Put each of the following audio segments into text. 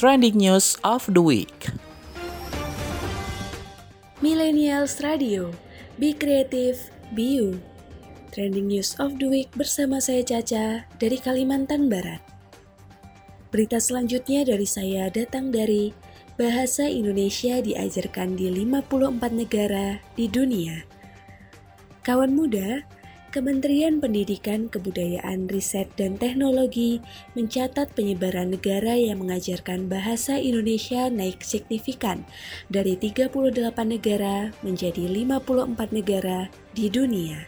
Trending News of the Week. Millennials Radio, Be Creative, Be You. Trending News of the Week bersama saya Caca dari Kalimantan Barat. Berita selanjutnya dari saya datang dari Bahasa Indonesia diajarkan di 54 negara di dunia. Kawan muda, Kementerian Pendidikan, Kebudayaan, Riset, dan Teknologi mencatat penyebaran negara yang mengajarkan bahasa Indonesia naik signifikan dari 38 negara menjadi 54 negara di dunia.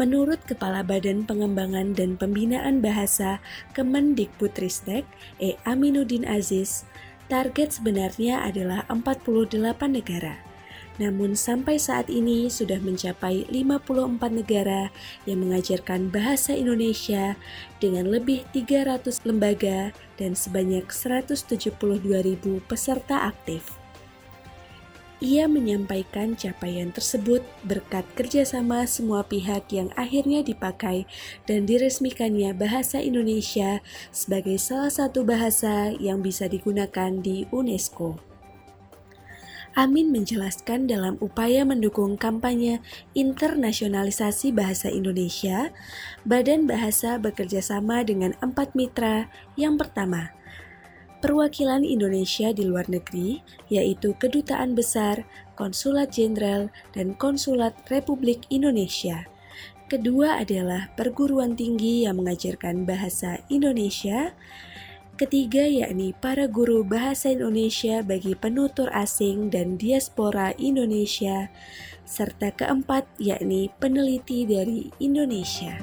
Menurut Kepala Badan Pengembangan dan Pembinaan Bahasa Kemendikbudristek, E. Aminuddin Aziz, target sebenarnya adalah 48 negara. Namun sampai saat ini sudah mencapai 54 negara yang mengajarkan bahasa Indonesia dengan lebih 300 lembaga dan sebanyak 172.000 peserta aktif. Ia menyampaikan capaian tersebut berkat kerjasama semua pihak yang akhirnya dipakai dan diresmikannya bahasa Indonesia sebagai salah satu bahasa yang bisa digunakan di UNESCO. Amin menjelaskan dalam upaya mendukung kampanye internasionalisasi bahasa Indonesia, Badan Bahasa bekerja sama dengan empat mitra. Yang pertama, perwakilan Indonesia di luar negeri, yaitu Kedutaan Besar, Konsulat Jenderal, dan Konsulat Republik Indonesia. Kedua adalah perguruan tinggi yang mengajarkan bahasa Indonesia. Ketiga yakni para guru bahasa Indonesia bagi penutur asing dan diaspora Indonesia. Serta keempat yakni peneliti dari Indonesia.